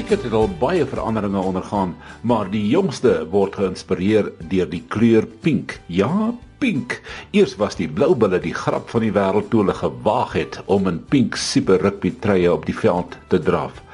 Cricket het al baie veranderinge ondergaan, maar die jongste word geïnspireer deur die kleur pink. Ja, pink. Eers was die blou bulle die grap van die wêreld toe hulle gewaag het om in pink super rugby treye op die veld te draf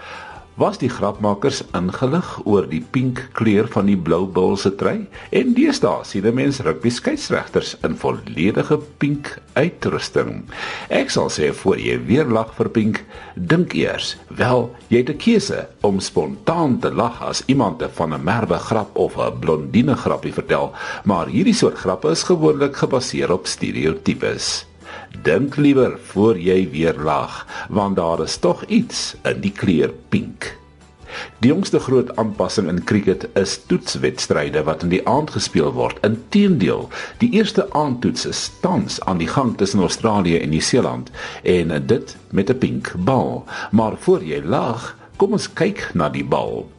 was die grapmakers ingelig oor die pink kleur van die blou bul se trui en deesdae sien mense rugby skeieregters in volledige pink uitrusting. Ek sal sê voor jy weer lag vir pink, dink eers, wel, jy het 'n keuse om spontaan te lag as iemand 'n van 'n merwe grap of 'n blondine grappie vertel, maar hierdie soort grappe is gewoonlik gebaseer op stereotypes. Dink liewer voor jy weer lag, want daar is tog iets in die kleur pink. Die jongste groot aanpassing in cricket is toetswedstryde wat in die aand gespeel word. Inteendeel, die eerste aandtoets is tans aan die gang tussen Australië en Nieu-Seeland en dit met 'n pink bal. Maar voor jy lag, kom ons kyk na die bal.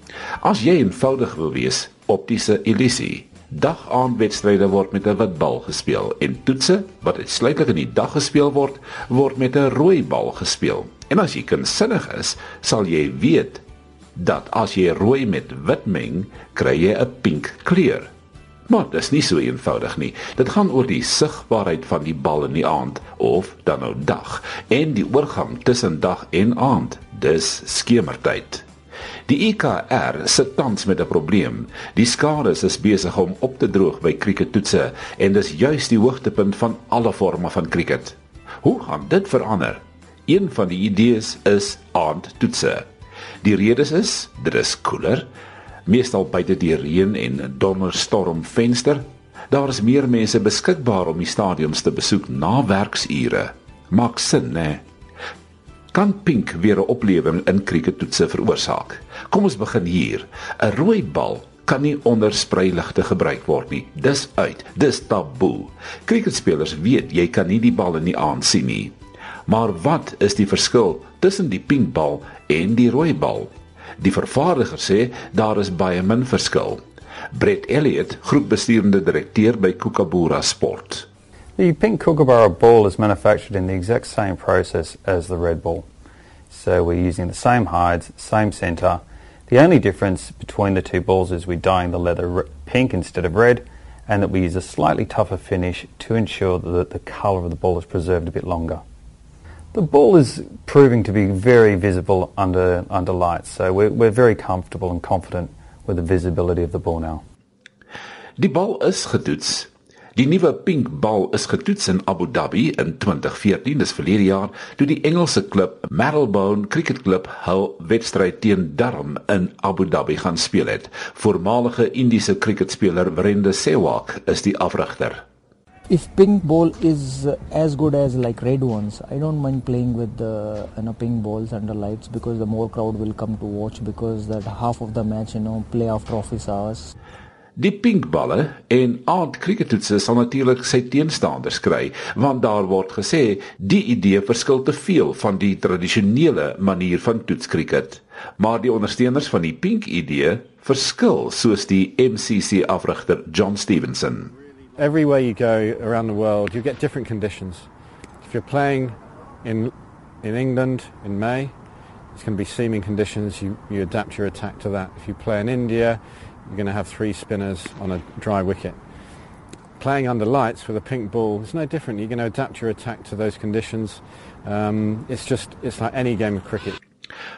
As jy eenvoudig wil wees, optiese illusie. Dag-aandwedstryde word met 'n wit bal gespeel en toetse wat uitsluitlik in die dag gespeel word, word met 'n rooi bal gespeel. En as jy kunsinnig is, sal jy weet dat as jy rooi met wit meng, kry jy 'n pink kleur. Maar dit is nie so eenvoudig nie. Dit gaan oor die sigbaarheid van die bal in die aand of dan nou dag en die oorgang tussen dag en aand. Dis skemertyd. Die IKR sit tans met 'n probleem. Die skade is besig om op te droog by kriekettoetse en dis juis die hoogtepunt van alle forme van krieket. Hoe gaan dit verander? Een van die idees is aandtoetse. Die rede is dit is koeler, meestal buite die reën en donderstorm venster. Daar is meer mense beskikbaar om die stadiums te besoek na werksure. Maak sin, né? Kan pink weer 'n oplewing in krieketoetse veroorsaak. Kom ons begin hier. 'n Rooi bal kan nie onder spreiligte gebruik word nie. Dis uit. Dis taboe. Krieketspelers weet jy kan nie die bal in die aand sien nie. Maar wat is die verskil tussen die pink bal en die rooi bal? Die vervaardiger sê daar is baie min verskil. Brett Elliot, groepbestuurende direkteur by Kookaburra Sport. The pink kookaburra ball is manufactured in the exact same process as the red ball. So we're using the same hides, same centre. The only difference between the two balls is we're dyeing the leather pink instead of red and that we use a slightly tougher finish to ensure that the colour of the ball is preserved a bit longer. The ball is proving to be very visible under, under lights, so we're, we're very comfortable and confident with the visibility of the ball now. Die bal is getoets Die nuwe pink bal is getoets in Abu Dhabi in 2014, dis verlede jaar, toe die Engelse klub Marylebone Cricket Club hul wedstryd teen Durham in Abu Dhabi gaan speel het. Voormalige Indiese cricketspeler Brenda Sehwag is die afrigter. If pink ball is as good as like red ones, I don't mind playing with the you know, pink balls under lights because the more crowd will come to watch because that half of the match, you know, play after office hours. Die pinkballe en aand krieketoetse sal natuurlik sy teenstanders kry want daar word gesê die idee verskil te veel van die tradisionele manier van toetskrieket. Maar die ondersteuners van die pink idee verskil soos die MCC afrigter John Stevenson. Everywhere you go around the world you get different conditions. If you're playing in in England in May it's going to be seaming conditions you you adapt your attack to that. If you play in India you're going to have three spinners on a dry wicket. Playing under lights with a pink ball is no different. You're going to adapt your attack to those conditions. Um, it's just it's like any game of cricket.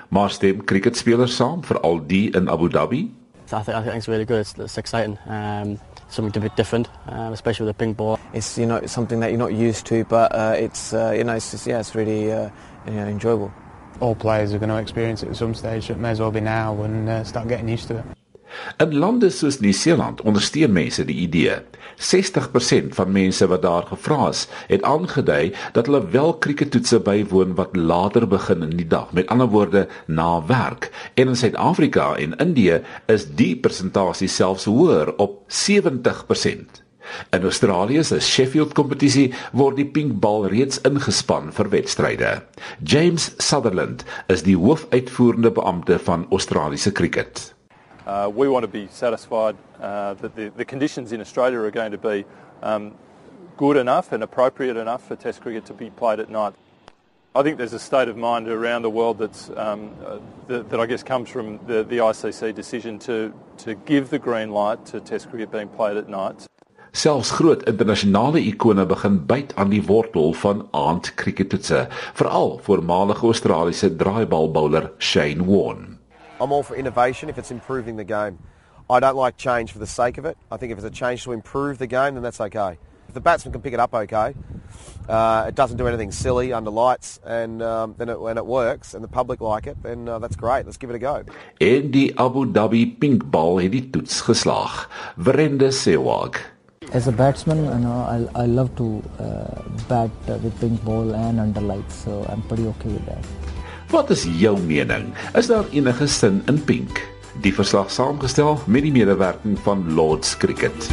Maar stem cricketspelers saam vir al die in Abu Dhabi? I think I think it's really good. It's, it's exciting. Um, something a bit different, um, especially with a pink ball. It's you know something that you're not used to, but uh, it's uh, you know it's just, yeah it's really uh, you know, enjoyable. All players are going to experience it at some stage. It may as well be now and uh, start getting used to it. In lande soos Nieu-Seeland ondersteun mense die idee. 60% van mense wat daar gevra is, het aangedui dat hulle wel krieketoetse bywoon wat later begin in die dag, met ander woorde na werk. En in Suid-Afrika en Indië is die persentasie selfs hoër op 70%. In Australië se Sheffield kompetisie word die pink bal reeds ingespan vir wedstryde. James Sutherland is die hoofuitvoerende beampte van Australiese krieket. Uh, we want to be satisfied uh, that the, the, conditions in Australia are going to be um, good enough and appropriate enough for Test cricket to be played at night. I think there's a state of mind around the world that's um, uh, that, that I guess comes from the, the ICC decision to to give the green light to Test cricket being played at night. Selfs groot internasionale ikone begin byt aan die wortel van aandkrieketoetse, veral voormalige Australiese draaibal-bowler Shane Warne. I'm all for innovation if it's improving the game. I don't like change for the sake of it. I think if it's a change to improve the game, then that's okay. If the batsman can pick it up okay, uh, it doesn't do anything silly under lights, and um, then it, when it works and the public like it, then uh, that's great. Let's give it a go. En die Abu Dhabi pinkbal het die toets geslaag. Verende Sewag. As a batsman, you know, I, I love to uh, bat uh, with pink ball and under lights, so I'm pretty okay with that. Wat is jou mening? Is daar enige sin in pink? Die verslag saamgestel met die medewerking van Lords Cricket.